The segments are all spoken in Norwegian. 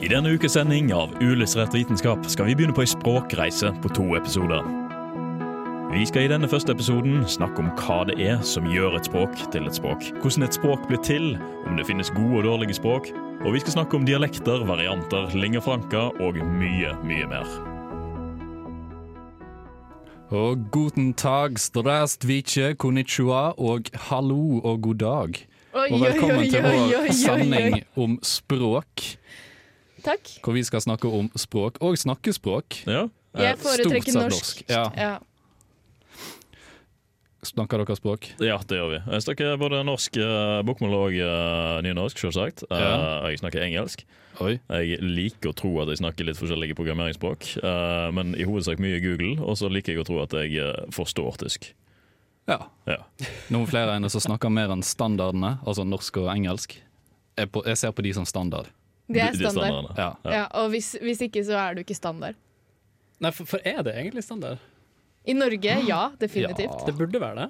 I denne ukes sending av Uillustrert vitenskap skal vi begynne på ei språkreise på to episoder. Vi skal i denne første episoden snakke om hva det er som gjør et språk til et språk. Hvordan et språk blir til, om det finnes gode og dårlige språk. Og vi skal snakke om dialekter, varianter, linga franca og mye, mye mer. Og guten tag, strastvice, konnichiwa og hallo og god dag. Og velkommen til vår sending om språk, Takk. hvor vi skal snakke om språk og snakkespråk. Ja, Jeg Eh, foretrekker norsk. norsk. Ja. Ja. Snakker dere språk? ja det gjør vi. Jeg snakker både norsk, eh, bokmål og eh, nynorsk, selvsagt. Eh, Ja. Jeg snakker engelsk. Oi. Jeg liker å tro at jeg snakker litt forskjellige programmeringsspråk, eh, men i hovedsak mye Google. Og så liker jeg å tro at jeg forstår tysk. Ja. Ja. Noen flere enn oss som snakker mer enn standardene, altså norsk og engelsk. Jeg, på, jeg ser på de som standard. Det er standard. de. Ja. Ja, og hvis, hvis ikke, så er du ikke standard. Nei, for, for er det egentlig standard? I Norge, ja, definitivt. Ja. Det burde være det.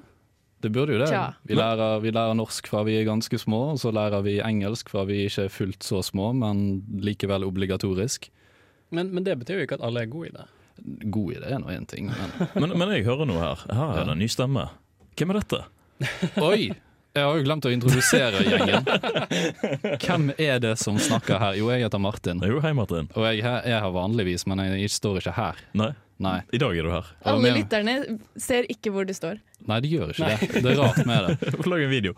Det burde jo det. Vi lærer, vi lærer norsk fra vi er ganske små, og så lærer vi engelsk fra vi ikke er fullt så små, men likevel obligatorisk. Men, men det betyr jo ikke at alle er gode i det. God idé er nå én ting, men Men, men jeg hører noe her. Her er det en ny stemme. Hvem er dette? Oi! Jeg har jo glemt å introdusere gjengen. Hvem er det som snakker her? Jo, jeg heter Martin. Jo hei, Martin. Og jeg er her vanligvis, men jeg, står ikke her. Nei, Nei. i dag er du her. Alle med- lytterne ser ikke hvor du står. Nei, de gjør ikke det. Det er rart med det. Lag en video.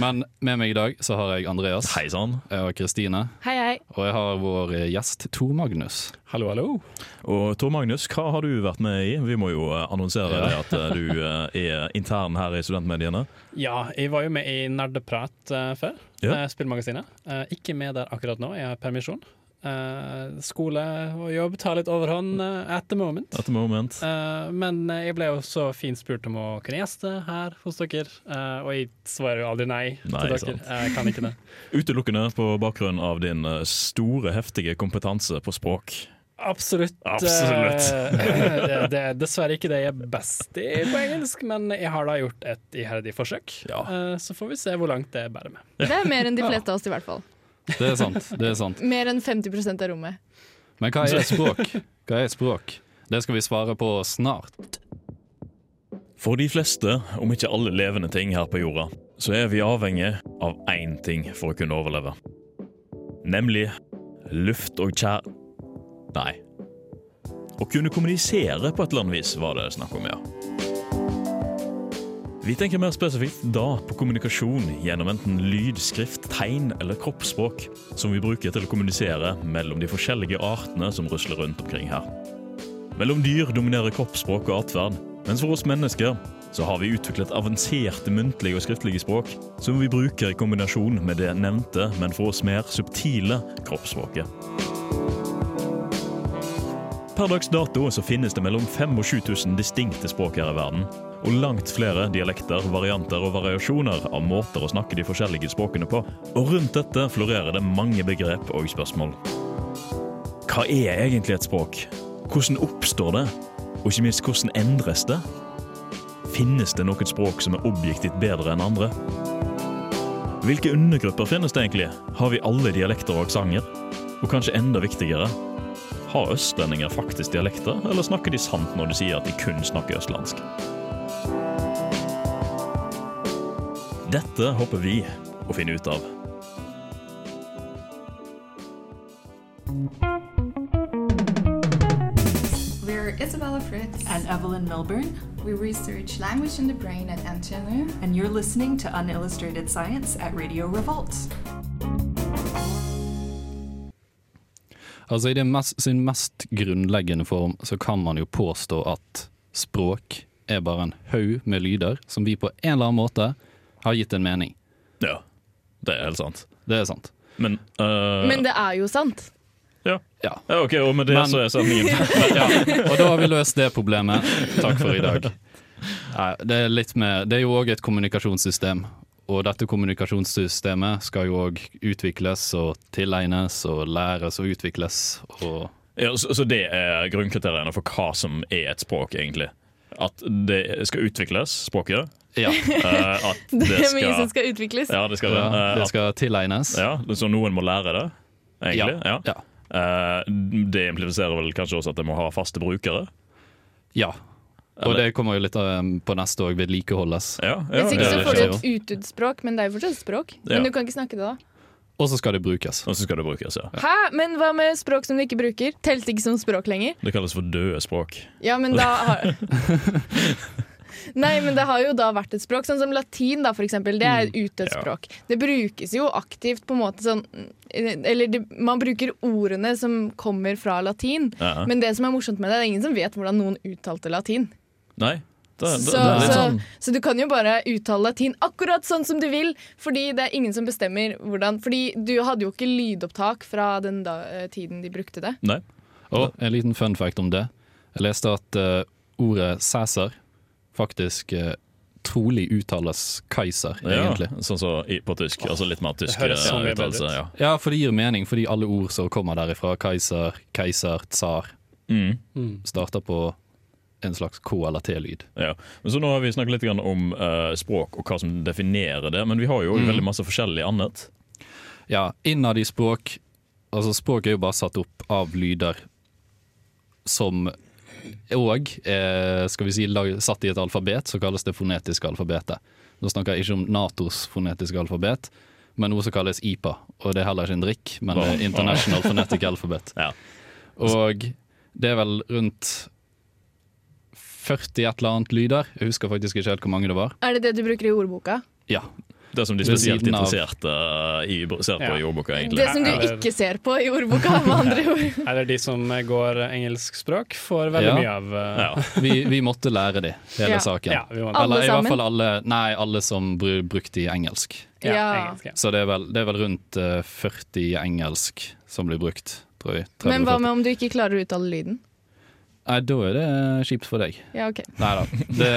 Men med meg i dag så har jeg Andreas, Hei sann. jeg har Kristine, Hei, hei. og jeg har vår gjest Tor Magnus. Hallo, hallo. Og Tor Magnus, hva har du vært med i? Vi må jo eh, annonsere Ja. det at eh, du eh, er intern her i studentmediene. Ja, jeg var jo med i Nerdeprat eh, før. Ja. eh, Spillmagasinet. Eh, ikke med der akkurat nå, jeg har permisjon. Eh, skole og jobb tar litt overhånd uh, at the moment. At the moment. Uh, men jeg ble jo så fint spurt om å kunne gjeste her hos dere, eh, og jeg svarer jo aldri nei, Nei, til dere. sant. Jeg kan ikke det. Utelukkende på bakgrunn av din store, heftige kompetanse på språk. Absolutt. Absolutt. det, det er dessverre ikke det jeg er best i på engelsk, men jeg har da gjort et iherdig forsøk. Ja. Så får vi se hvor langt det bærer med. Det er mer enn de fleste av oss, i hvert fall. Det er sant. det er sant. Mer enn 50 av rommet. Men hva er språk? Hva er språk? Det skal vi svare på snart. For de fleste, om ikke alle levende ting her på jorda, så er vi avhengig av én ting for å kunne overleve. Nemlig luft og kjær... Nei. Å kunne kommunisere på et eller annet vis, var det snakk om, ja. Vi tenker mer spesifikt da på kommunikasjon gjennom enten lyd, skrift, tegn eller kroppsspråk, som vi bruker til å kommunisere mellom de forskjellige artene som rusler rundt omkring her. Mellom dyr dominerer kroppsspråk og atferd, mens for oss mennesker så har vi utviklet avanserte muntlige og skriftlige språk som vi bruker i kombinasjon med det nevnte, men for oss mer subtile kroppsspråket. Per dags dato så finnes det mellom 5000 og 7000 distinkte språk her i verden, og langt flere dialekter, varianter og variasjoner av måter å snakke de forskjellige språkene på. Og rundt dette florerer det mange begrep og spørsmål. Hva er egentlig et språk? Hvordan oppstår det? Og ikke minst, hvordan endres det? Finnes det noe språk som er objektivt bedre enn andre? Hvilke undergrupper finnes det egentlig? Har vi alle dialekter og aksenter? Og kanskje enda viktigere, har østlendinger faktisk dialekter, eller snakker de sant når de sier at de kun snakker østlandsk? Dette håper vi å finne ut av. We're Isabella Fritz, and Evelyn Milburn, we research language in the brain at NTNU. and you're listening to Unillustrated Science at Radio Revolt. Altså I det mest, sin mest grunnleggende form så kan man jo påstå at språk er bare en haug med lyder som vi på en eller annen måte har gitt en mening. Ja. Det er helt sant. Det er sant. Men, uh, Men det er jo sant. ja. Ja. ja, OK, og med det Men- så er sendingen ja. Og da har vi løst det problemet. Takk for i dag. Nei, det er litt med Det er jo òg et kommunikasjonssystem. Og dette kommunikasjonssystemet skal jo òg utvikles og tilegnes og læres og utvikles. Og ja, så, så det er grunnkriteriene for hva som er et språk, egentlig. At det skal utvikles, språket. Ja, Uh, at Det det er mye som skal skal utvikles. Ja, det skal det. ja uh, det at- skal tilegnes. ja, så noen må lære det, egentlig. Ja. Ja. Uh, det impliserer vel kanskje også at det må ha faste brukere. ja. Og Eller- det kommer jo litt eh, på neste òg, vedlikeholdes. Ja, ja, Hvis ikke det så får du et utdødd språk, men det er jo fortsatt språk. Ja. Men du kan ikke snakke det da. Og så skal det brukes. Og så skal det brukes, ja. Hæ? Men hva med språk som du ikke bruker? Telte ikke som språk lenger? Det kalles for døde språk. Ja, men da har Nei, men det har jo da vært et språk, sånn som latin da, for eksempel. Det er et utdødd Ja. Det brukes jo aktivt på en måte sånn Eller det, man bruker ordene som kommer fra latin. Ja. Men det som er morsomt med det, det er ingen som vet hvordan noen uttalte latin. Nei, det, det, Så, det litt så, sånn så du kan jo bare uttale latin akkurat sånn som du vil, fordi det er ingen som bestemmer hvordan Fordi du hadde jo ikke lydopptak fra den da, eh, tiden de brukte det. Nei. Og en liten fun fact om det. Jeg leste at uh, ordet Cæsar faktisk eh, trolig uttales Kaiser, Ja, egentlig. sånn som så på tysk. Altså litt mer tysk eh, bedre uttalelse. Ja. Ja, for det gir mening, fordi alle ord som kommer derifra, Kaiser, keiser, tsar, Mm. starter på en slags K- eller T-lyd. Ja. Men så Nå har vi snakket litt grann om uh, språk og hva som definerer det, men vi har jo Mm. veldig masse forskjellig annet. Ja, innad i språk Altså, språk er jo bare satt opp av lyder som òg er skal vi si, satt i et alfabet, så kalles det fonetiske alfabetet. Nå snakker jeg ikke om Natos fonetiske alfabet, men noe som kalles IPA. Og det er heller ikke en drikk, men det er International Phonetic Alphabet. Ja. Og det er vel rundt 40 et eller annet lyder. Jeg husker faktisk ikke helt hvor mange det var. Er det det du bruker i ordboka? Ja. Det som de spesielt av- interesserte eh, i, ser på Ja. i ordboka, egentlig. Det som du Eller- ikke ser på i ordboka, med andre ord. Eller de som går engelskspråk, får veldig Ja. mye av uh, Ja. Vi, vi måtte lære de, hele Ja. saken. ja, vi må, Alle Eller i hvert fall alle Nei, alle som br brukte i engelsk. ja, engelsk. Så det er vel, det er vel rundt eh, 40 engelsk som blir brukt, tror jeg. Men hva med om du ikke klarer å uttale lyden? Nei, da er det kjipt for deg. Ja, ok. Nei da. Det,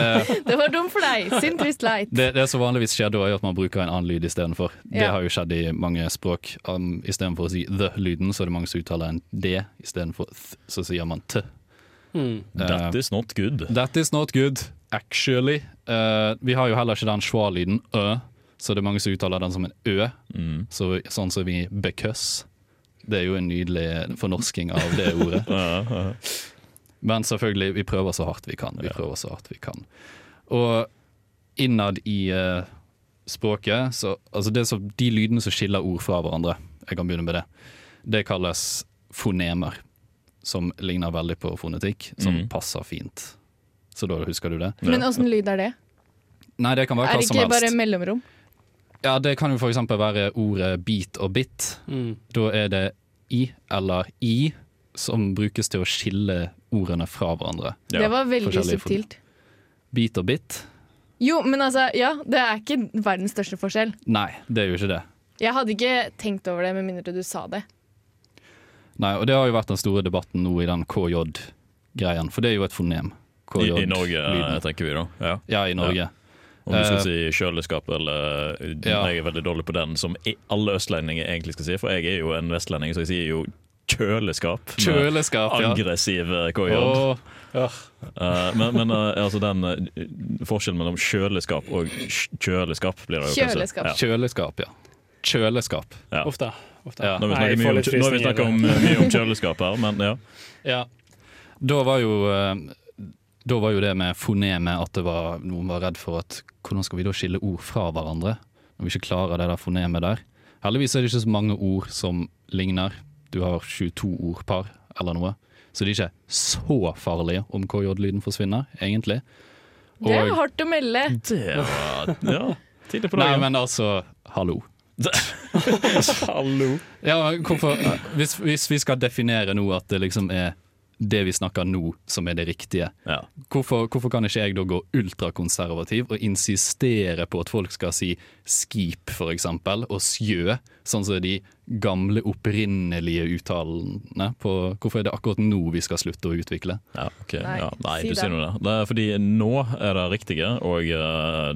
Det var dumt for deg. Synd, trist, leit. det, det som vanligvis skjer da, er at man bruker en annen lyd istedenfor. Det Ja. har jo skjedd i mange språk. Um, Istedenfor å si the-lyden, så er det mange som uttaler en d istedenfor th, så sier man t. Mm. That is not good. That is not good, actually. Uh, vi har jo heller ikke den schwa-lyden, ø, så det er mange som uttaler den som en ø. Mm. Så, sånn som vi because. Det er jo en nydelig fornorsking av det ordet. Ja, ja. Men selvfølgelig, vi prøver så hardt vi kan. Vi prøver så hardt vi kan. Og innad i uh, språket, så altså det som, de lydene som skiller ord fra hverandre, jeg kan begynne med det, det kalles fonemer. Som ligner veldig på fonetikk, som Mm. passer fint. Så da husker du det? Men åssen lyd er det? Nei, det kan være hva som helst. Er det ikke helst. bare mellomrom? Ja, Det kan jo f.eks. være ordet bit og bit. Mm. Da er det i eller i som brukes til å skille ordene fra hverandre. Ja, det var veldig subtilt. Bit og bit? Jo, men altså, ja, det er ikke verdens største forskjell. Nei, det er jo ikke det. Jeg hadde ikke tenkt over det med mindre du sa det. Nei, og det har jo vært den store debatten nå i den KJ-greien, for det er jo et fonem. I, I Norge, lyden. eh, tenker vi da. Ja. Ja, i Norge. Om du skal Eh, si kjøleskap eller Ja. Jeg er veldig dårlig på den, som alle østlendinger egentlig skal si. For jeg er jo en vestlending, så jeg sier jo kjøleskap. Kjøleskap, ja. Aggressiv eh, KJ. Åh, Eh, men men uh, altså den uh, forskjellen mellom kjøleskap og kjøleskap blir det jo Kjøleskap. kanskje. kjøleskap, ja. Kjøleskap. Ja. Uff da. Ja. Nå har vi Nei, snakket mye får om, nå har vi snakket om, mye om kjøleskap her, men ja. Ja. Da var jo Da var jo det med fonemet at det var, noen var redd for at hvordan skal vi da skille ord fra hverandre? Når vi ikke klarer det der fonemet der. Heldigvis er det ikke så mange ord som ligner. Du har 22 ordpar eller noe. Så det er ikke så farlig om KJ-lyden forsvinner, egentlig. Det er Og- hardt å melde. Det var Ja, tidlig på Nei, men altså, hallo. Hallo. Ja, hvorfor, hvis, hvis vi skal definere nå at det liksom er det vi snakker nå, som er det riktige. Ja. Hvorfor, hvorfor kan ikke jeg da gå ultrakonservativ og insistere på at folk skal si skip, eksempel, og sjø, sånn som de gamle, opprinnelige uttalene på Hvorfor er det akkurat nå vi skal slutte å utvikle? Ja, okay. Nei, ja, nei si du det. sier noe der. Det er fordi nå er det riktige, og eh,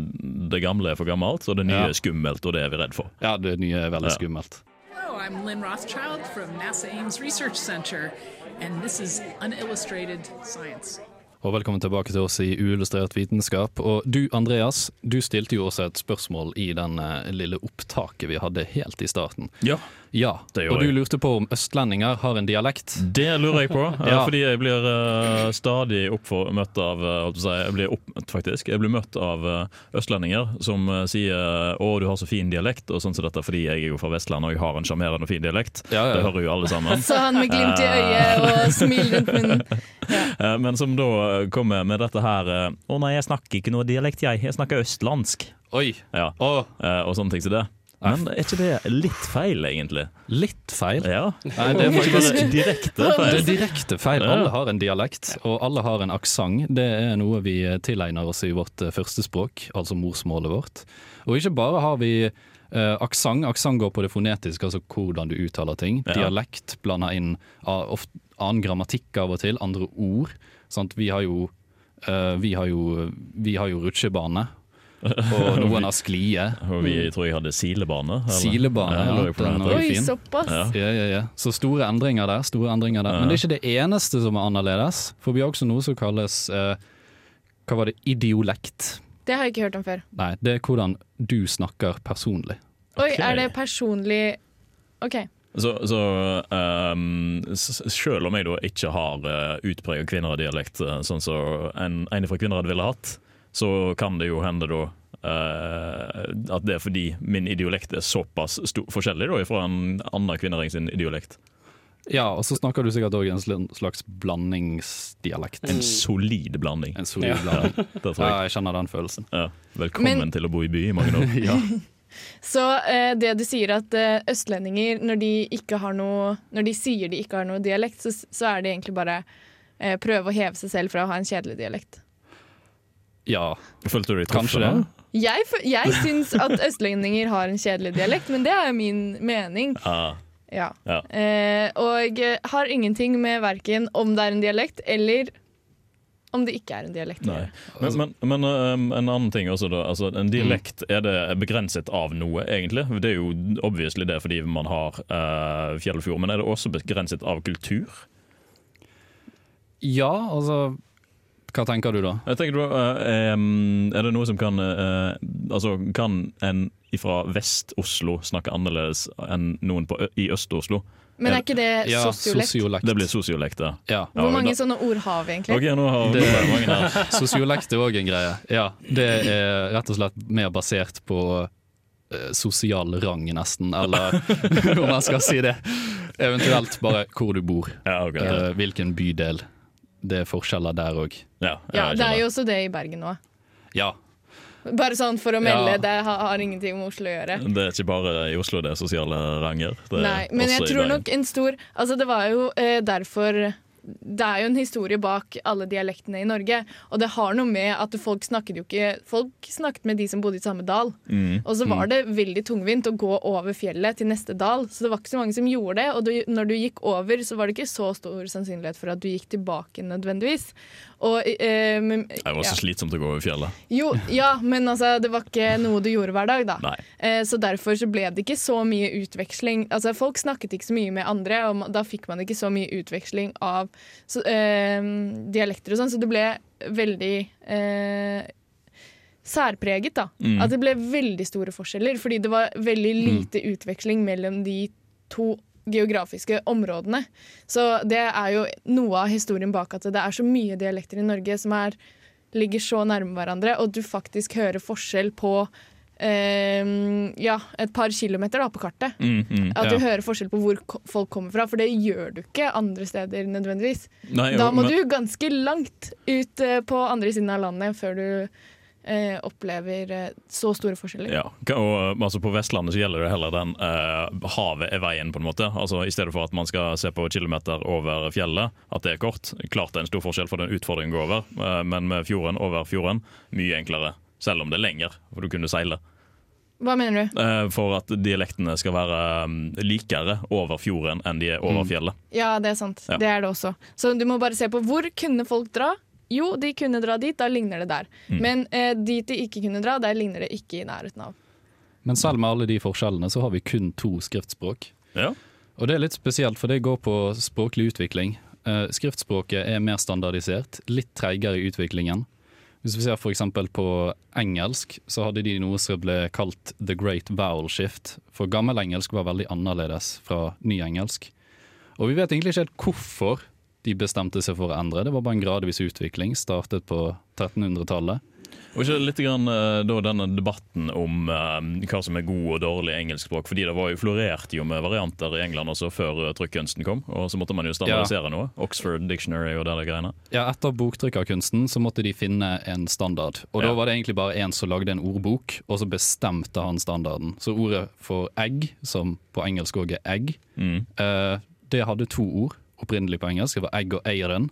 det gamle er for gammelt, og det nye Ja. er skummelt, og det er vi redd for. Ja, det nye er veldig Ja. skummelt. Hello, I'm Lynn Rothschild from NASA Ames Research Center, and this is Unillustrated Science. Og velkommen tilbake til oss i Uillustrert vitenskap. Og du Andreas, du stilte jo også et spørsmål i den eh, lille opptaket vi hadde helt i starten. Ja, Ja, og du lurte på om østlendinger har en dialekt. Det lurer jeg på, eh, Ja. fordi jeg blir eh, stadig oppfor, møtt av eh, si, Jeg blir opp, faktisk, jeg blir møtt av østlendinger som sier 'Å, du har så fin dialekt', og sånn som dette, fordi jeg er jo fra Vestlandet og jeg har en sjarmerende og fin dialekt. Ja, ja. Det hører jo alle sammen. Sa han med glimt i øyet og smil rundt munnen. Men som da kommer med dette her 'Å nei, jeg snakker ikke noe dialekt, jeg. Jeg snakker østlandsk'. Oi! Ja, Og sånne ting som det. Men er ikke det litt feil, egentlig? litt feil. Ja. Nei, det er faktisk direkte direkte Det feil. er direkte feil. Alle har en dialekt, og alle har en aksent. Det er noe vi tilegner oss i vårt første førstespråk, altså morsmålet vårt. Og ikke bare har vi uh, aksent. Aksent går på det fonetiske, altså hvordan du uttaler ting. Ja. Dialekt blander inn ah, ofte, annen grammatikk av og til, andre ord. Sant? Vi har jo uh, vi har jo, vi har jo rutsjebane, og noen har sklie. Og vi tror jeg hadde silebane. eller? Silebane, ja. ja, den er. Oi, såpass. Ja. Ja, ja, ja. Så store endringer der. store endringer der. Ja. Men det er ikke det eneste som er annerledes. For vi har også noe som kalles eh, Hva var det? Idiolekt. Det har jeg ikke hørt om før. Nei, det er hvordan du snakker personlig. Oi, er det personlig OK. Så, så um, selv om jeg da ikke har uh, utpreget kvinnerdialekt, eh, sånn som en, en fra Kvinnherad ville hatt, så kan det jo hende da Uh, at det er fordi min idiolekt er såpass forskjellig da fra en annen kvinnering sin idiolekt. Ja, og så snakker du sikkert òg en slags blandingsdialekt. En solid blanding. En solid Ja. blanding. Ja, tror Ja, jeg. jeg kjenner den følelsen. Ja. Velkommen Men- til å bo i by i mange år. Ja. Så eh, det du sier at eh, østlendinger, når de, ikke har noe, når de sier de ikke har noe dialekt, så, så er det egentlig bare eh, prøve å heve seg selv fra å ha en kjedelig dialekt. Ja. Følte du deg truffet? Jeg, jeg syns at østlendinger har en kjedelig dialekt, men det er min mening. Ja. Ja. Ja. Eh, og jeg har ingenting med verken om det er en dialekt, eller om det ikke er en dialekt. Nei. Men, men, men um, en annen ting også da, altså En dialekt, er det begrenset av noe, egentlig? Det er jo obviously det fordi man har uh, fjell og fjord, men er det også begrenset av kultur? ja, altså Hva tenker du da? Jeg tenker da, uh, um, Er det noe som kan uh, Altså, kan en fra Vest-Oslo snakke annerledes enn noen på, i Øst-Oslo? Men er ikke det Ja, sosiolekt? sosiolekt. Det blir sosiolekt, ja. Ja. Ja, Hvor mange da- sånne ord har vi egentlig? Okay, nå har vi er det mange her. Sosiolekt er òg en greie. Ja, det er rett og slett mer basert på eh, sosial rang, nesten, eller om jeg skal si det. Eventuelt bare hvor du bor. Ja, okay. Hvilken bydel. Det er forskjeller der òg. Ja, Ja, det er jo også det i Bergen nå. Ja. Bare sånn for å melde, Ja. det har, har ingenting med Oslo å gjøre. Det er ikke bare i Oslo det er sosiale ranger. Det Nei, men jeg tror nok en stor Altså, det var jo eh, derfor det er jo en historie bak alle dialektene i Norge. Og det har noe med at folk snakket jo ikke Folk snakket med de som bodde i samme dal. Mm. Og så var det veldig tungvint å gå over fjellet til neste dal. Så det var ikke så mange som gjorde det. Og du, når du gikk over, så var det ikke så stor sannsynlighet for at du gikk tilbake nødvendigvis. Og, eh, men, Det var så ja. slitsomt å gå over fjellet. Jo, ja, men altså, det var ikke noe du gjorde hver dag, da. Eh, så derfor så ble det ikke så mye utveksling. Altså, folk snakket ikke så mye med andre, og da fikk man ikke så mye utveksling av så, eh, dialekter og sånn, så det ble veldig eh, særpreget, da. Mm. At det ble veldig store forskjeller, fordi det var veldig lite utveksling mellom de to geografiske områdene. Så det er jo noe av historien bak at det er så mye dialekter i Norge som er, ligger så nærme hverandre, og du faktisk hører forskjell på eh, ja, et par kilometer da, på kartet. Mm, mm. At Ja. du hører forskjell på hvor folk kommer fra, for det gjør du ikke andre steder nødvendigvis. Nei, Da må men- du ganske langt ut eh, på andre siden av landet før du eh, opplever eh, så store forskjeller. Ja, og altså På Vestlandet så gjelder det heller den eh, havet er veien, på en måte. Altså I stedet for at man skal se på kilometer over fjellet, at det er kort. Klart det er en stor forskjell, for den utfordringen en utfordring å gå over, eh, men med fjorden over fjorden, mye enklere. Selv om det er lenger, for du kunne seile. Hva mener du? Eh, for at dialektene skal være um, likere over fjorden enn de er over Mm. fjellet. Ja, det er sant. Ja. Det er det også. Så du må bare se på hvor kunne folk dra. Jo, de kunne dra dit, da ligner det der. Mm. Men eh, dit de ikke kunne dra, der ligner det ikke i nærheten av. Men selv med alle de forskjellene, så har vi kun to skriftspråk. Ja. Og det er litt spesielt, for det går på språklig utvikling. Eh, skriftspråket er mer standardisert, litt treigere i utviklingen. Hvis vi ser f.eks. på engelsk, så hadde de noe som ble kalt the great vowel shift. For gammel engelsk var veldig annerledes fra ny engelsk. Og vi vet egentlig ikke helt hvorfor de bestemte seg for å endre. Det var bare en gradvis utvikling, startet på 1300-tallet. Og ikke litt grann, eh, da, denne debatten om eh, hva som er god og dårlig engelskspråk. fordi det var jo florert jo med varianter i England også før uh, trykkunsten kom. Og så måtte man jo standardisere noe. Oxford Dictionary og der greiene. Ja, etter boktrykkerkunsten så måtte de finne en standard. Og da var det egentlig bare en som lagde en ordbok, og så bestemte han standarden. Så ordet for egg, som på engelsk òg er egg, Mm. eh, det hadde to ord opprinnelig på engelsk. Det var egg og eieren.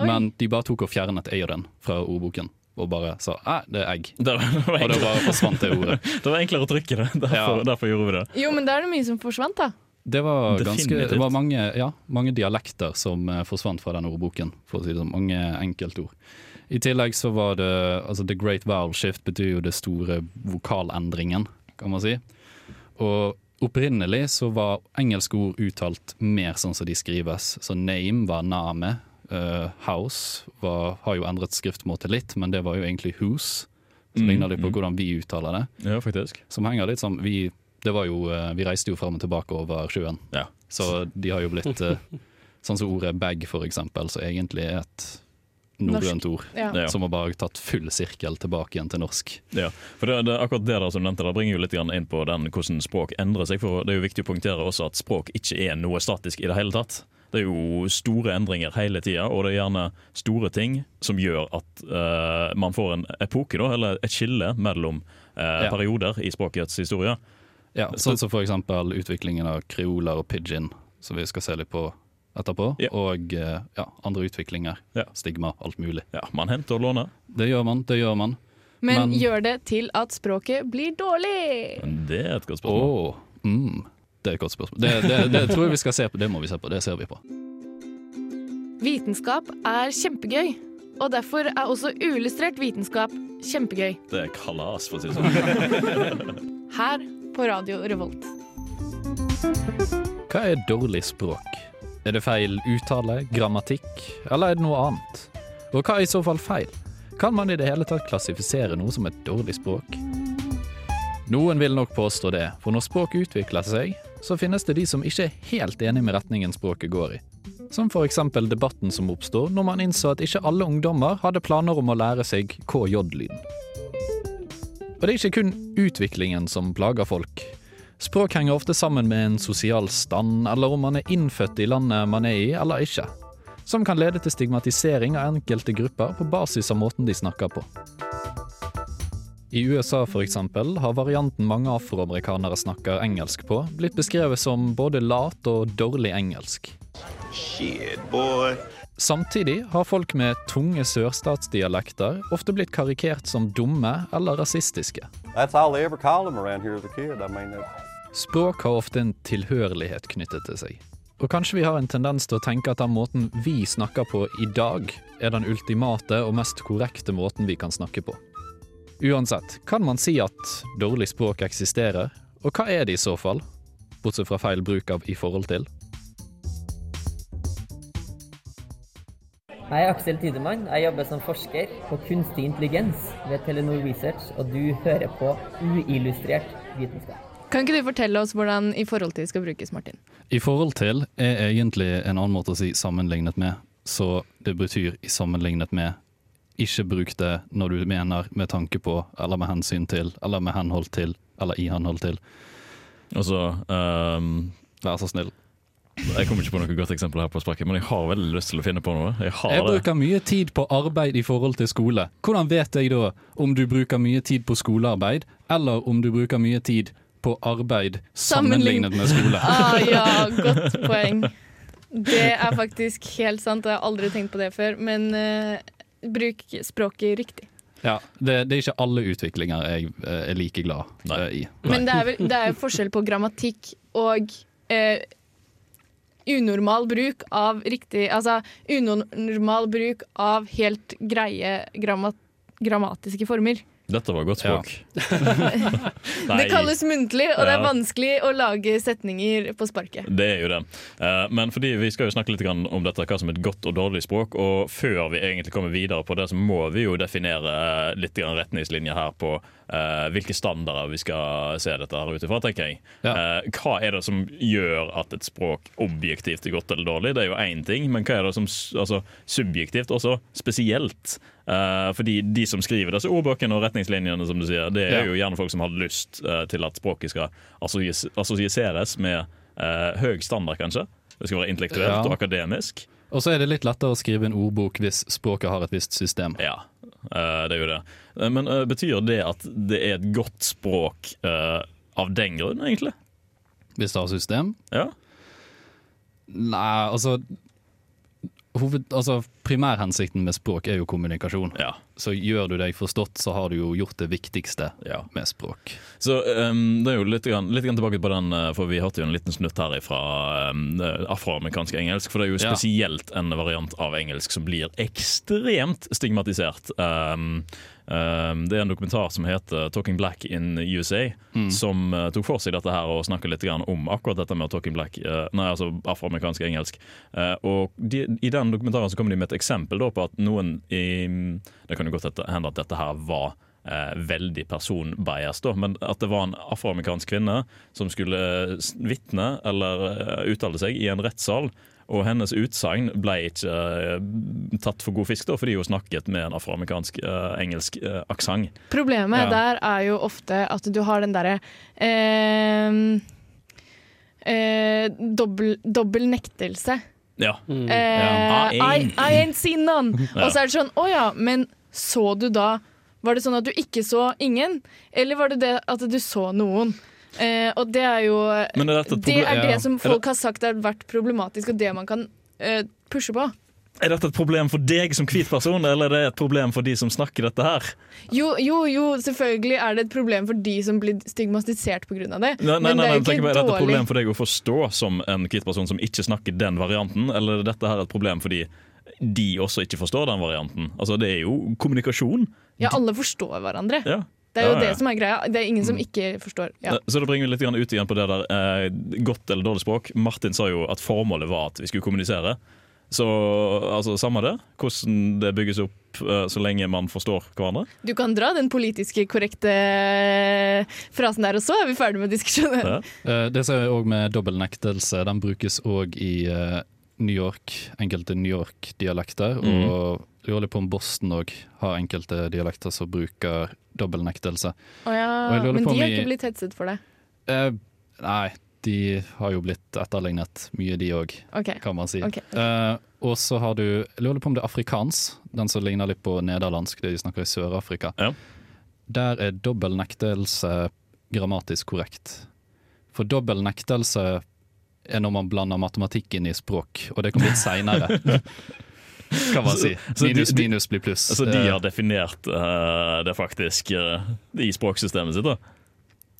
Oi. Men de bare tok og fjernet eieren fra ordboken. Og bare sa æ, det er egg. Det det Og da bare forsvant det ordet. det var enklere å trykke det. Derfor, Ja. derfor gjorde vi det. Jo, men da er det mye som forsvant, da. Det var, ganske, det var mange, ja, mange dialekter som eh, forsvant fra den ordboken, for å si det sånn. Mange enkeltord. I tillegg så var det altså The Great Vowel Shift betyr jo det store vokalendringen, kan man si. Og opprinnelig så var engelske ord uttalt mer sånn som de skrives. Så name var name. Uh, house var, har jo endret skriftmåte litt, men det var jo egentlig whose. Så Mm, ligner det på mm. hvordan vi uttaler det. Ja, faktisk. Som henger litt sånn Vi, det var jo, uh, vi reiste jo frem og tilbake over sjøen. Ja. Så de har jo blitt uh, Sånn som ordet bag, for eksempel, som egentlig er et norrønt ord. Ja. Ja. Som har bare tatt full sirkel tilbake igjen til norsk. Ja, for det, det, akkurat det der som nevnte, det bringer jo litt inn på den hvordan språk endrer seg. For Det er jo viktig å poengtere også at språk ikke er noe statisk i det hele tatt. Det er jo store endringer hele tida, og det er gjerne store ting som gjør at uh, man får en epoke, da, eller et skille mellom uh, Ja. perioder i språkets historie. Ja, Sånn som for eksempel utviklingen av kreoler og pidgin, som vi skal se litt på etterpå. Ja. Og eh, ja, andre utviklinger. Ja. Stigma, alt mulig. Ja, Man henter og låner. Det gjør man, det gjør man. Men, Men- gjør det til at språket blir dårlig. Det er et godt spørsmål. spørsmål. mm, det er et godt spørsmål. Det, det, det tror jeg vi skal se på. Det må vi se på. Det ser vi på. Vitenskap er kjempegøy, og derfor er også uillustrert vitenskap kjempegøy. Det er kalas, for å si det sånn. Her på Radio Revolt. Hva er dårlig språk? Er det feil uttale, grammatikk, eller er det noe annet? Og hva er i så fall feil? Kan man i det hele tatt klassifisere noe som et dårlig språk? Noen vil nok påstå det, for når språk utvikler seg, så finnes det de som ikke er helt enig med retningen språket går i. Som for eksempel debatten som oppstår når man innså at ikke alle ungdommer hadde planer om å lære seg KJ-lyden. Og det er ikke kun utviklingen som plager folk. Språk henger ofte sammen med en sosial stand, eller om man er innfødt i landet man er i, eller ikke. Som kan lede til stigmatisering av enkelte grupper på basis av måten de snakker på. I USA eksempel har varianten mange afroamerikanere snakker engelsk på, blitt beskrevet som både lat og dårlig engelsk. Samtidig har folk med tunge sørstatsdialekter ofte blitt karikert som dumme eller rasistiske. That's all they ever call them around here as a kid. I mean, Språk har ofte en tilhørighet knyttet til seg. Og kanskje vi har en tendens til å tenke at den måten vi snakker på i dag, er den ultimate og mest korrekte måten vi kan snakke på. Uansett, kan man si at dårlig språk eksisterer? Og hva er det i så fall? Bortsett fra feil bruk av i forhold til. Jeg er Aksel Tidemann. Jeg jobber som forsker på kunstig intelligens ved Telenor Research, og du hører på uillustrert vitenskap. Kan ikke du fortelle oss hvordan i forhold til skal brukes, Martin? I forhold til er egentlig en annen måte å si sammenlignet med, så det betyr i sammenlignet med. Ikke bruk det når du mener med tanke på, eller med hensyn til, eller med henhold til, eller i henhold til. Altså så ehm, Vær så snill. Jeg kommer ikke på noe godt eksempel her på sparket, men jeg har veldig lyst til å finne på noe. Jeg har Jeg det. bruker mye tid på arbeid i forhold til skole. Hvordan vet jeg da om du bruker mye tid på skolearbeid, eller om du bruker mye tid på arbeid sammenlignet med skole? Ah, ja, godt poeng. Det er faktisk helt sant, jeg har aldri tenkt på det før. Men uh, bruk språket riktig. Ja, det, det er ikke alle utviklinger jeg uh, er like glad eh, i. Men det er, vel, det er forskjell på grammatikk og eh, unormal bruk av riktig Altså unormal bruk av helt greie grammat grammatiske former. Dette var godt språk. Det kalles muntlig, og det er vanskelig å lage setninger på sparket. Det er jo det. Eh, Men fordi vi skal jo snakke litt om dette, hva som er et godt og dårlig språk. Og før vi egentlig kommer videre på det, så må vi jo definere litt retningslinjer her på eh, hvilke standarder vi skal se dette her ut ifra, tenker jeg. Eh, hva er det som gjør at et språk objektivt er godt eller dårlig? Det er jo én ting, men hva er det som altså, subjektivt også spesielt? Eh, fordi de som skriver disse ordbøkene og retningslinjene, som du sier, det er Ja. jo gjerne folk som har lyst uh, til at språket skal assosieres med uh, høy standard, kanskje. Det skal være intellektuelt Ja. og akademisk. Og så er det litt lettere å skrive en ordbok hvis språket har et visst system. Ja, det er jo det. Men betyr det at det er et godt språk av den grunn, egentlig? Hvis det har system? Ja. Nei, altså, hoved, altså Primærhensikten med språk er jo kommunikasjon. Så gjør du deg forstått, så har du jo gjort det viktigste med språk. Så um, det er jo litt, grann, litt grann tilbake på den, eh, for vi hørte jo en liten snutt her fra um, afroamerikansk engelsk. For det er jo Ja. spesielt en variant av engelsk som blir ekstremt stigmatisert. Um, det er en dokumentar som heter 'Talking Black in USA', Mm. som eh, tok for seg dette her og snakket litt grann om akkurat dette med talking black, eh, nei, altså afroamerikansk engelsk. Eh, og de, I den dokumentaren så kommer de med et eksempel på at noen i Det kan jo godt hende at dette her var eh, veldig personbias, da, men at det var en afroamerikansk kvinne som skulle s- vitne eller eh, uttale seg i en rettssal. Og hennes utsagn ble ikke uh, tatt for god fisk, da, fordi hun snakket med en afroamerikansk uh, engelsk uh, aksent. Problemet Ja. der er jo ofte at du har den derre eh, eh, dobbel, dobbel nektelse. Ja. Eh, I, I ain't seen none. Ja. Og så er det sånn, å ja, men så du da Var det sånn at du ikke så ingen? Eller var det det at du så noen? Eh, og det er jo er det, et Det er det som folk har sagt har vært problematisk, og det man kan eh, pushe på. Er dette et problem for deg som hvit person, eller er det et problem for de som snakker dette her? Jo, jo, jo, selvfølgelig er det et problem for de som blir stigmatisert pga. det. Nei, nei, men nei, det er ikke meg, Er dette et problem for deg å forstå som en hvit person som ikke snakker den varianten, eller er dette her et problem for de også ikke forstår den varianten? Altså, Det er jo kommunikasjon. Ja, alle forstår hverandre. Ja. Det er jo Ja, ja. det som er greia. Det er ingen som ikke forstår. Ja. Så da bringer vi litt ut igjen på det der eh, godt eller dårlig språk. Martin sa jo at formålet var at vi skulle kommunisere. Så altså, samme det, hvordan det bygges opp eh, så lenge man forstår hverandre. Du kan dra den politiske korrekte eh, frasen der, og så er vi ferdig med diskusjonen. Eh, Det ser jeg òg med dobbeltnektelse. Den brukes òg i eh, New York, enkelte New York-dialekter. Mm. Og jeg lurer litt på om Boston òg har enkelte dialekter som bruker dobbeltnektelse. Oh ja, men de har ikke blitt hetset for det. Eh, nei, de har jo blitt etterlignet mye, de òg, okay. kan man si. Okay. Eh, og så har du Jeg lurer på om det er afrikansk, den som ligner litt på nederlandsk, det de snakker i Sør-Afrika. Der er dobbel nektelse grammatisk korrekt. For dobbel nektelse er når man blander matematikk inn i språk, og det kom litt seinere. kan man si. Minus minus blir pluss. Så de Eh, har definert uh, det faktisk uh, i språksystemet sitt. da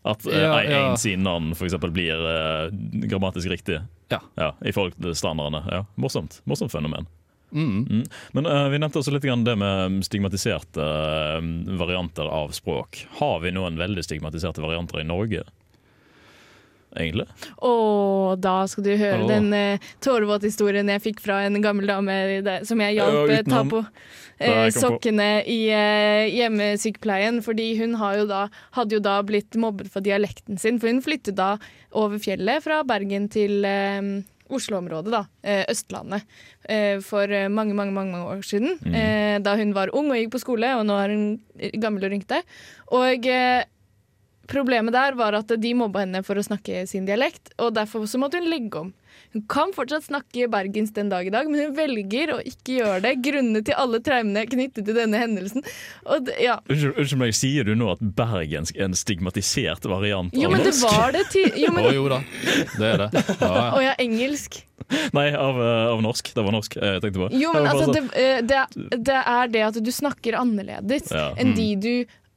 At uh, Ja, en ja. sin navn eksempel blir uh, grammatisk riktig. Ja. I forhold til standardene. Ja, morsomt. Morsomt fenomen. Mm. Mm. Men uh, vi nevnte også litt grann det med stigmatiserte varianter av språk. Har vi noen veldig stigmatiserte varianter i Norge? Egentlig? Og da skal du høre Åh. den uh, tårevåte historien jeg fikk fra en gammel dame som jeg hjalp Ja, eh, ta på uh, eh, på. sokkene i uh, hjemmesykepleien. Fordi hun har jo da, hadde jo da blitt mobbet for dialekten sin. For hun flyttet da over fjellet fra Bergen til eh, Oslo-området, da. eh, Østlandet. eh, for eh, mange, mange, mange, mange år siden. Mm. eh, da hun var ung og gikk på skole, og nå er hun gammel og rynkete. Og eh, problemet der var at de mobba henne for å snakke sin dialekt, og derfor så måtte hun legge om. Hun kan fortsatt snakke bergensk den dag i dag, men hun velger å ikke gjøre det grunnet til alle traumene knyttet til denne hendelsen. Og det, ja. Unnskyld meg, sier du nå at bergensk er en stigmatisert variant Jo, av men det var det til Jo, Å oh, jo da, det er det. Ja, ja. Å ja, engelsk. Nei, av, eh, av norsk. Det var norsk jeg tenkte på. Jo, men altså, det, eh, det, det er det at du snakker annerledes Ja. enn Mm. de du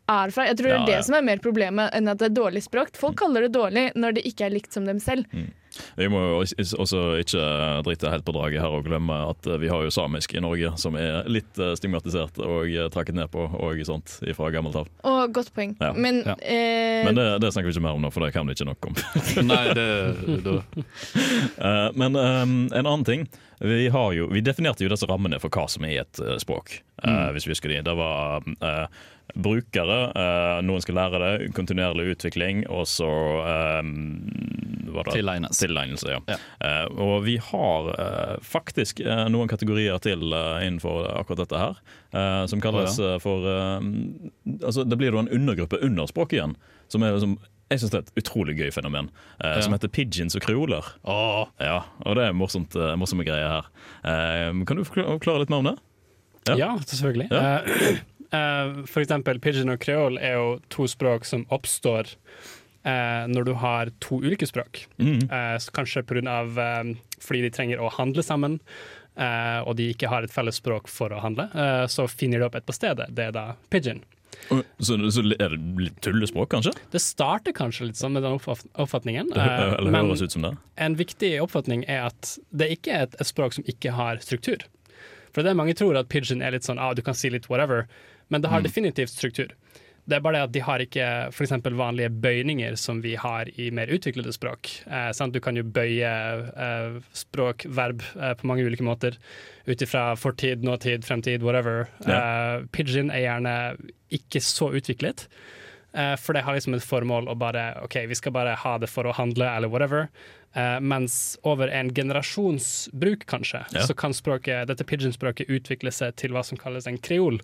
er fra. Jeg tror det er det ja. som er mer problemet enn at det er dårlig språk. Folk kaller det dårlig når det ikke er likt som dem selv. sånn- Vi må jo også ikke drite helt på draget her og glemme at eh, vi har jo samisk i Norge, som er litt eh, stigmatisert og eh, trakket ned på og sånt fra gammelt av. Og godt poeng. Ja. Men, Ja. eh, Men det, det snakker vi ikke mer om nå, for det kan vi ikke nok om. Nei, det, da. Eh, Men um, en annen ting vi, har jo, vi definerte jo disse rammene for hva som er et språk. språk. Uh, Hvis vi husker de. Det var uh, brukere, eh, noen skal lære det, kontinuerlig utvikling, og så um, var det Tilegnes. Tilegnelse. Ja. Ja. Uh, og vi har uh, faktisk uh, noen kategorier til innenfor akkurat dette her, som kalles oh, ja. for altså Det blir da en undergruppe under språket igjen, som er liksom jeg synes det er et utrolig gøy fenomen, eh, Ja. som heter pigeons og kreoler. Åh, Ja, og det er morsomt, morsomme greier her. Eh, kan du forklare litt mer om det? Ja. Ja, selvfølgelig. Ja. Eh, for eksempel pigeon og kreol er jo to språk som oppstår eh, når du har to ulike språk. Mm. Eh, så kanskje av, eh, fordi de trenger å handle sammen, eh, og de ikke har et felles språk for å handle, eh, så finner de opp et på stedet. Det er da pidgin. Så, så er det litt tullespråk, kanskje? Det starter kanskje litt sånn med den oppfatningen, Det, eh, eller men høres ut som det? en viktig oppfatning er at det ikke er et, et språk som ikke har struktur. For det er mange tror at pidgin er litt sånn ah, du kan si litt whatever, men det har definitivt struktur. Det er bare det at de har ikke f.eks. vanlige bøyninger som vi har i mer utviklede språk. Eh, sant? Du kan jo bøye eh, språk, verb, eh, på mange ulike måter. Ut ifra fortid, nåtid, fremtid, whatever. Eh, pidgin er gjerne ikke så utviklet. Eh, for det har liksom et formål å bare OK, vi skal bare ha det for å handle, eller whatever. Eh, mens over en generasjonsbruk, kanskje, Ja. så kan språket, dette pidgin-språket utvikle seg til hva som kalles en kreol.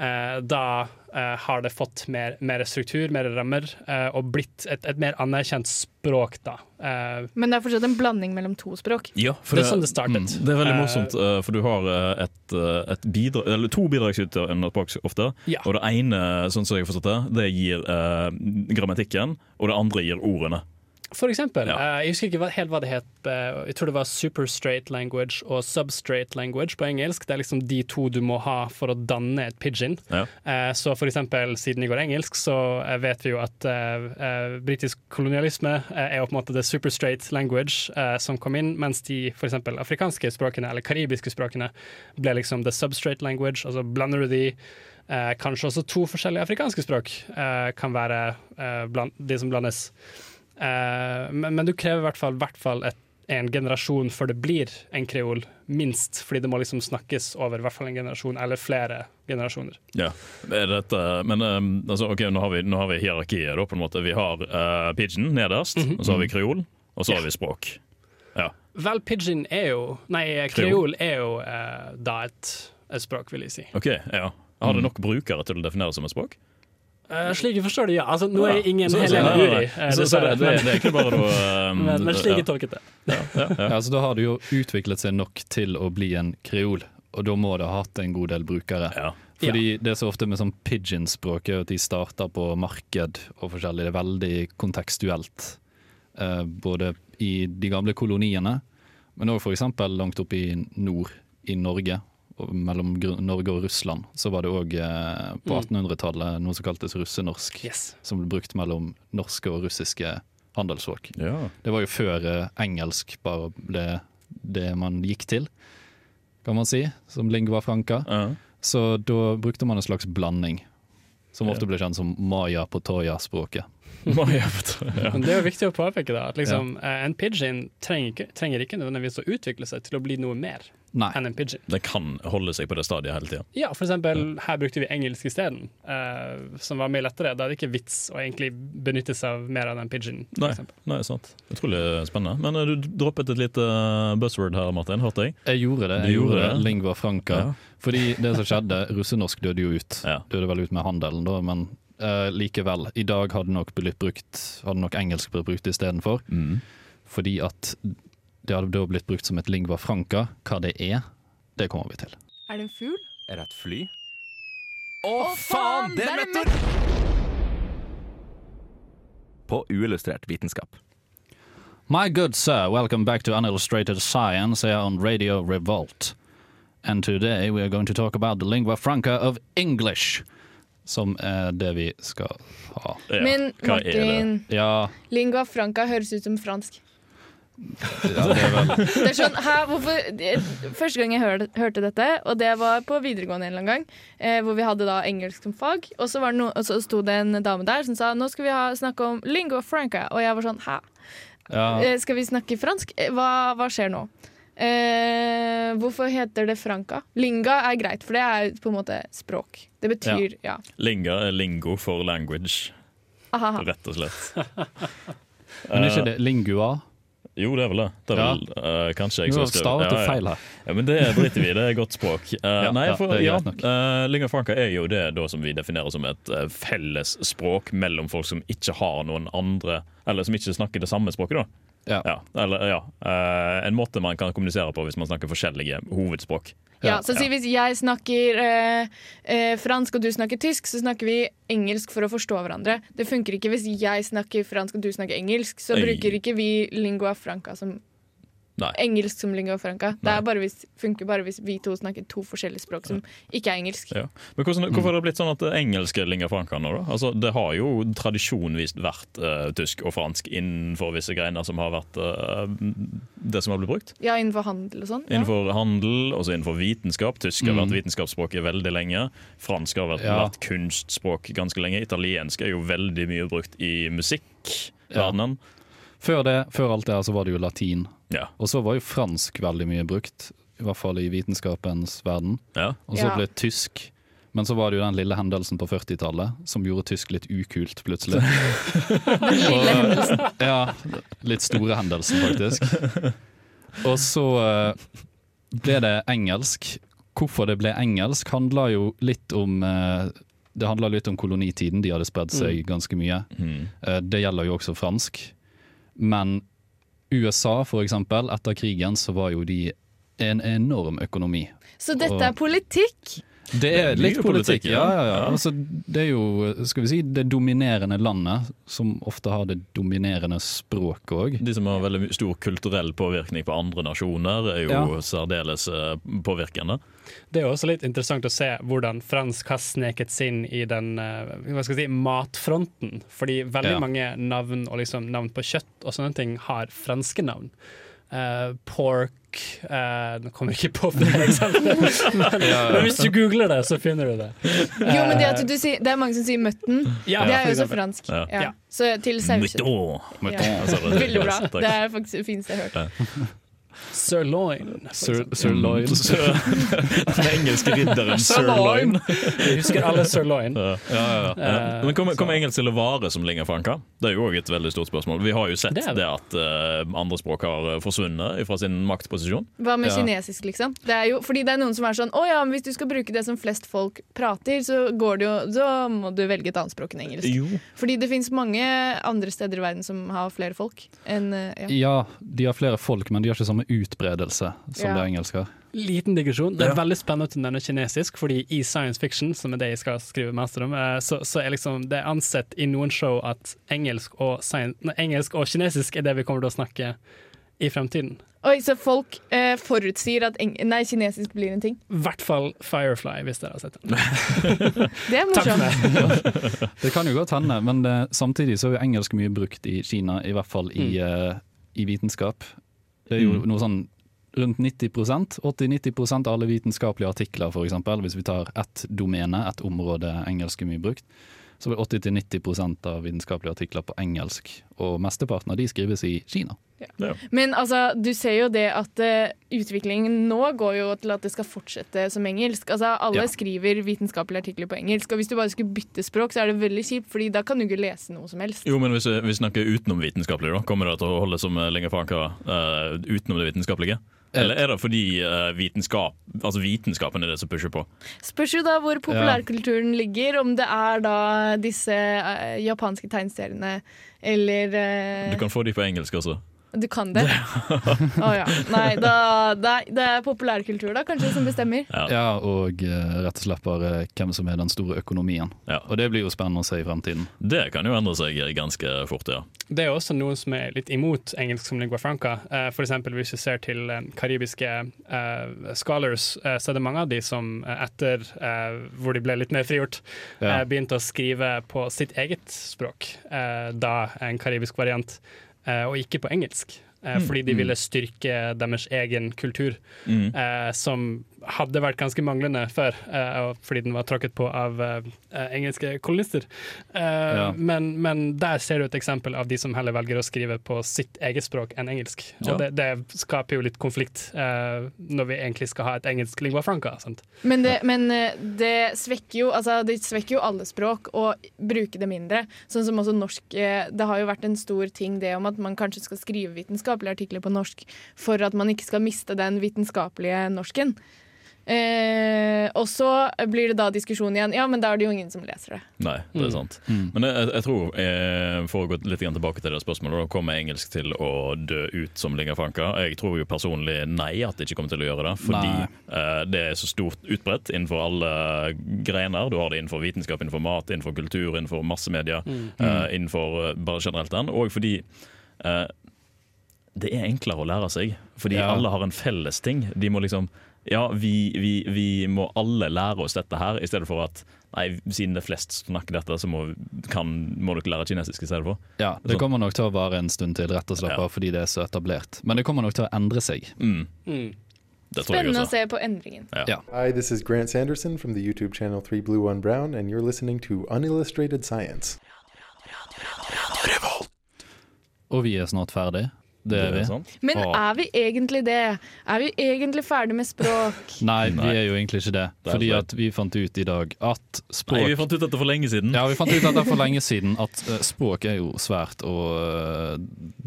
Uh, da uh, har det fått mer, mer struktur, mer rammer, eh, og blitt et, et mer anerkjent språk, da. Eh, Men det er fortsatt en blanding mellom to språk. Ja, for Det er sånn det startet. Mm, det er veldig morsomt, for du har et, et bidra, eller to bidragsytere under et språk ofte. Ja. Og det ene, sånn som jeg har forstått det, det gir grammatikken, og det andre gir ordene. For eksempel. Ja. Uh, jeg husker ikke helt hva det het. Uh, jeg tror det var super straight language og substraight language på engelsk. Det er liksom de to du må ha for å danne et pidgin. Ja. Uh, så for eksempel, siden jeg går engelsk, så vet vi jo at britisk kolonialisme er jo på en måte det super straight language som kom inn, mens de for eksempel afrikanske språkene eller karibiske språkene ble liksom the substraight language, altså blander du de. Eh, kanskje også to forskjellige afrikanske språk eh, kan være eh, bland, de som blandes. Eh, men, men du krever i hvert fall, hvert fall et, en generasjon før det blir en kreol, minst. Fordi det må liksom snakkes over i hvert fall en generasjon, eller flere generasjoner. Ja, dette, men eh, altså, ok, nå har vi, nå har vi hierarkiet. Da, på en måte. Vi har uh, pidgin nederst, og så har vi kreol, og så har vi språk. Ja. Vel, pidgin er jo Nei, kreol er jo uh, da et, et språk, vil jeg si. Ok, ja. Har det nok brukere til å definere som et språk? Eh, slik jeg forstår det, ja. Altså, nå er jeg ingen Så- Helene Uri, Så- så det, det, det er egentlig bare noe um, Men, men slik ja. jeg tolket det. Ja, ja, ja. Ja, så Da har det jo utviklet seg nok til å bli en kreol, og da må det ha hatt en god del brukere. Ja. Fordi det er så ofte med sånn pidgin-språk er at de starter på marked og forskjellig. Det er veldig kontekstuelt. Eh, både i de gamle koloniene, men òg f.eks. langt opp i nord i Norge. Mellom Norge og Russland så var det òg eh, på Mm. 1800-tallet noe som kaltes russenorsk. Yes. Som ble brukt mellom norske og russiske handelsfolk. Ja. Det var jo før eh, engelsk bare ble det man gikk til, kan man si, som lingua franca. Ja. Så da brukte man en slags blanding, som ofte ble kjent som. Maya, du. ja. Men det er jo viktig å påpeke da, at liksom, ja. en pidgin trenger ikke, trenger ikke nødvendigvis å utvikle seg til å bli noe mer Nei. enn en pidgin. Det kan holde seg på det stadiet hele tida. Ja, for eksempel, her brukte vi engelsk isteden, uh, som var mye lettere. Da er det ikke vits å egentlig benytte seg av mer av den pidgin. Nei, nei, sant. Utrolig spennende. Men uh, du droppet et lite eh, buzzword her, Martin. Hørte jeg? Jeg gjorde det. Du jeg gjorde gjorde det. det? Lingua franca. Ja. Fordi det som skjedde, russenorsk døde jo ut. Ja. Døde vel ut med handelen, da, men uh, likevel. I dag hadde nok blitt brukt Hadde nok engelsk blitt brukt istedenfor. Mm. Fordi at det hadde da blitt brukt som et lingua franca. Hva det er, det kommer vi til. Er det en fugl? Er det et fly? Å, faen! Det er meteor! På uillustrert vitenskap. My good sir, welcome back to Unillustrated Science here on Radio Revolt. And today we are going to talk about the lingua franca of English. Som er det vi skal ha. Men Martin, Ja, lingua franca høres ut som fransk. Ja det er vel Det er sånn, hæ, hvorfor Første gang jeg hørte, hørte dette, og det var på videregående en eller annen gang, eh, hvor vi hadde da engelsk som fag, og så, var det no, og så sto det en dame der som sa nå skal vi ha, snakke om lingua franca, og jeg var sånn hæ? ja, Eh, skal vi snakke fransk? Eh, Hva, hva skjer nå? Eh, hvorfor heter det franca? Linga er greit, for det er på en måte språk. Det betyr ja. Linga er lingo for language, Aha. rett og slett. Men er ikke det lingua? Jo, det er vel det. det er Ja. vel, eh, kanskje jeg som har skrevet- Ja, feil her. Ja, men det driter vi i. Det er godt språk. Uh, Ja, nei, for, ja, uh, eh, lingua franca er jo det da som vi definerer som et uh, felles språk mellom folk som ikke har noen andre Eller som ikke snakker det samme språket, da. Ja. eller, ja. Uh, en måte man kan kommunisere på hvis man snakker forskjellige hovedspråk. Ja, så si hvis jeg snakker uh, uh, fransk og du snakker tysk, så snakker vi engelsk for å forstå hverandre. Det funker ikke hvis jeg snakker fransk og du snakker engelsk. Så Øy. bruker ikke vi lingua franca som Nei. engelsk som lingua franca. Det Nei. er bare hvis, funker bare hvis vi to snakker to forskjellige språk som ikke er engelsk. Ja. Men hvordan, hvorfor har det blitt sånn at engelsk er lingua franca nå, da? Altså, det har jo tradisjonvis vært uh, tysk og fransk innenfor visse greiner som har vært uh, det som har blitt brukt. Ja, innenfor handel og sånn. Ja. Innenfor handel, også innenfor vitenskap. Tysk har Mm. vært vitenskapsspråket veldig lenge. Fransk har vært, Ja. vært kunstspråk ganske lenge. Italiensk er jo veldig mye brukt i musikkverdenen. Før det, før alt det her så var det jo latin. Ja. Og så var jo fransk veldig mye brukt, i hvert fall i vitenskapens verden. Ja. Og så ble det tysk. Men så var det jo den lille hendelsen på 40-tallet som gjorde tysk litt ukult plutselig. Lille hendelsen. Ja, litt store hendelsen faktisk. Og så eh, ble det engelsk. Hvorfor det ble engelsk handla jo litt om eh, Det handla litt om kolonitiden, de hadde spredd seg ganske mye. Mm. Eh, Det gjelder jo også fransk. Men USA, for eksempel, etter krigen så var jo de en enorm økonomi. Så dette er politikk! Det er litt politikk, politikk, ja. ja. ja, ja. Ja. Altså, det er jo skal vi si, det dominerende landet, som ofte har det dominerende språket òg. De som har veldig stor kulturell påvirkning på andre nasjoner, er jo Ja. særdeles eh, påvirkende. Det er jo også litt interessant å se hvordan fransk har sneket seg inn i den eh, hva skal jeg si, matfronten. Fordi veldig Ja. mange navn og liksom navn på kjøtt og sånne ting har franske navn. Uh, pork uh, Nå kommer jeg ikke på flere eksempler, men, men hvis du googler det, så finner du det. Jo, men det, at du sier, det er mange som sier mutton. Ja, det er jo også fransk. Ja. Ja. Så til. Ja. Altså, det- Veldig bra. Det er faktisk det fineste jeg har hørt. Sirloin. Sir, sirloin. Den engelske ridderen Sirloin. Vi husker alle sirloin. Ja. Ja, ja. Eh, Men kommer, kom engelsk til å vare som lingua franca? Det er jo også et veldig stort spørsmål. Vi har jo sett Det det, det. at uh, andre språk har eh, forsvunnet fra sin maktposisjon. Hva med Ja. kinesisk, liksom? Det er jo, fordi det er noen som er sånn Å ja, men hvis du skal bruke det som flest folk prater, så går det jo Så må du velge et annet språk enn engelsk. Fordi det fins mange andre steder i verden som har flere folk enn ja. Ja, de har flere folk, men de har ikke samme utbredelse som Ja. det engelske har. Liten digresjon. Det er veldig spennende å nevne kinesisk, fordi i science fiction, som er det jeg skal skrive master om, eh, så, så er liksom det er ansett i noen show at engelsk og, science, nei, engelsk og kinesisk er det vi kommer til å snakke i fremtiden. Oi, så folk eh, forutsier at eng nei, kinesisk blir en ting? I hvert fall Firefly, hvis dere har sett den. Det er morsomt. Det kan jo godt hende, men det, samtidig så er jo engelsk mye brukt i Kina, i hvert fall i, eh, i vitenskap. Det er jo Mm. noe sånn rundt 90% 80-90% av alle vitenskapelige artikler, eksempel, hvis vi tar ett domene, ett område engelsk er mye brukt, så blir 80-90% av vitenskapelige artikler på engelsk, og mesteparten av de skrives i Kina. Men altså, du ser jo det at uh, utviklingen nå går jo til at det skal fortsette som engelsk. Altså, Alle Ja. skriver vitenskapelige artikler på engelsk, og hvis du bare skulle bytte språk, så er det veldig kjipt, Fordi da kan du ikke lese noe som helst. Jo, men hvis vi, snakker utenom vitenskapelig, da, kommer det til å holde som lenge faen hva uh, utenom det vitenskapelige? Eller er det fordi uh, vitenskap, altså vitenskapen er det som pusher på? Spørs jo da hvor populærkulturen ligger, om det er da disse uh, japanske tegneseriene eller eh, Du kan få de på engelsk også. Du kan det? Å ja. Nei, da, det, er, det er populærkultur da, kanskje, som bestemmer. Ja, og eh, rett og slett bare hvem som er den store økonomien. Og det blir jo spennende å se i fremtiden. Det kan jo endre seg ganske fort, ja. Det er også noen som er litt imot engelsk som lingua franca. Eh, eksempel hvis vi ser til eh, karibiske uh, scholars, så er det mange av de som eh, etter uh, hvor de ble litt mer frigjort, Ja. begynte å skrive på sitt eget språk, uh, da en karibisk variant, og ikke på engelsk. Eh, Mm. Fordi de Mm. ville styrke deres egen kultur, Mm. eh, som hadde vært ganske manglende før, eh, fordi den var tråkket på av eh, engelske kolonister. Eh, Ja. men, men der ser du et eksempel av de som heller velger å skrive på sitt eget språk enn engelsk. Ja. Det, det skaper jo litt konflikt eh, når vi egentlig skal ha et engelsk lingua franca. Sant? Men, det, men det svekker jo altså det svekker jo alle språk å bruke det mindre. Sånn som også norsk Det har jo vært en stor ting det om at man kanskje skal skrive vitenskapelige artikler på norsk for at man ikke skal miste den vitenskapelige norsken. Eh, og så blir det da diskusjon igjen. Ja, men da er det jo ingen som leser det. Nei, det er Mm. sant. Men jeg, jeg tror, eh, for å gå litt grann tilbake til det spørsmålet, da kommer engelsk til å dø ut som lingua franca? Jeg tror jo personlig nei, at det ikke kommer til å gjøre det. Fordi eh, det er så stort utbredt innenfor alle greiner. Du har det innenfor vitenskap, innenfor mat, innenfor kultur, innenfor massemedia. Mm. eh, innenfor eh, bare generelt den. Og fordi eh, det er enklere å lære seg. Fordi Ja. alle har en felles ting. De må liksom Ja, vi, vi, vi må alle lære oss dette her, i stedet for at Nei, siden det er flest snakker dette, så må, kan, må dere lære kinesisk i stedet for. Ja, Det kommer nok til å vare en stund til, rett og slett ja. fordi det er så etablert. Men det kommer nok til å endre seg. Mm. Det tror jeg Spennende å se på endringen. Hi, this is Grant Sanderson from the YouTube channel 3 Blue 1 Brown, and you're listening to Unillustrated Science. Og vi er snart ferdig. Det er vi. Men er vi egentlig det? Er vi egentlig ferdig med språk? Nei, vi er jo egentlig ikke det. Fordi at vi fant ut i dag at språk Nei, vi fant ut dette for lenge siden. Ja, vi fant ut dette for lenge siden, at eh, språk er jo svært og eh,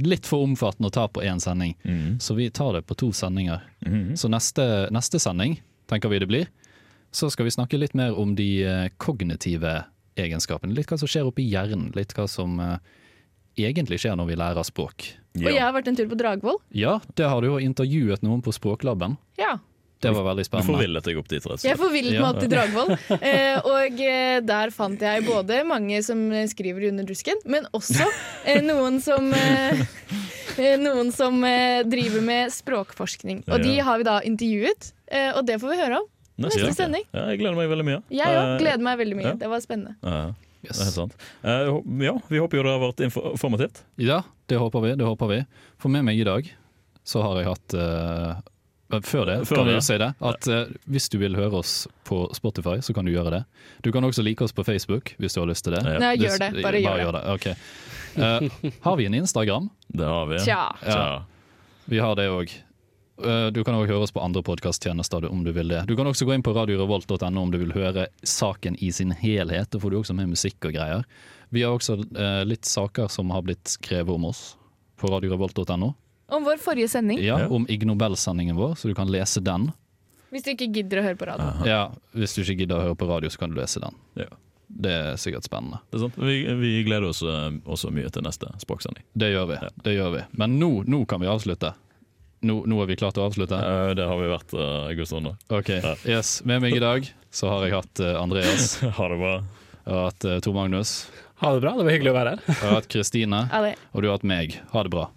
litt for omfattende å ta på én sending. Mm. Så vi tar det på to sendinger. Mhm. Så neste, neste sending, tenker vi det blir, så skal vi snakke litt mer om de eh, kognitive egenskapene. Litt hva som skjer oppi hjernen, litt hva som egentlig skjer når vi lærer språk. Og jeg har vært en tur på Dragvoll. Ja, det har du jo intervjuet noen på Språklaben. Ja. Det var veldig Du spennende. forvillet deg opp dit, rett og Jeg forvillet meg opp til Dragvoll, eh, og eh, der fant jeg både mange som skriver under dusken, men også eh, noen som Noen som eh, driver med språkforskning. Og de har vi da intervjuet, eh, og det får vi høre om. Neste sending. Ja, jeg gleder meg veldig mye. Jeg òg gleder meg veldig mye. ja. Det var spennende. Ja, det er helt sant. Uh, ja, vi håper jo det har vært informativt. Ja, det håper vi. det håper vi. For med meg i dag så har jeg hatt uh, Før det Før kan vi jo si det. At uh, hvis du vil høre oss på Spotify, så kan du gjøre det. Du kan også like oss på Facebook hvis du har lyst til det. Nei, gjør det. Bare gjør det. Ok. Eh, har vi en Instagram? Det har vi. Tja. Ja. Vi har det òg. Du kan òg høre oss på andre podkasttjenester om du vil det. Du kan også gå inn på radiorevolt.no om du vil høre saken i sin helhet. Da får du også med musikk og greier. Vi har også eh, litt saker som har blitt skrevet om oss på radiorevolt.no. Om vår forrige sending. Ja, om Ig Nobel-sendingen vår, så du kan lese den. Hvis du ikke gidder å høre på radio. Ja, Hvis du ikke gidder å høre på radio, så kan du lese den. Ja. Det er sikkert spennende. Det er sant. Vi, vi gleder oss eh, også mye til neste språksending. Det gjør vi. det gjør vi. Men nå, nå kan vi avslutte. Nå, nå er vi klare til å avslutte? det har vi vært uh, en god stund. Ok, yes. Med meg i dag så har jeg hatt uh, Andreas. ha det bra. Jeg har hatt eh, Tor Magnus. Ha det bra, det var hyggelig å være her. Jeg har hatt Kristine. Og du har hatt meg. Ha det bra.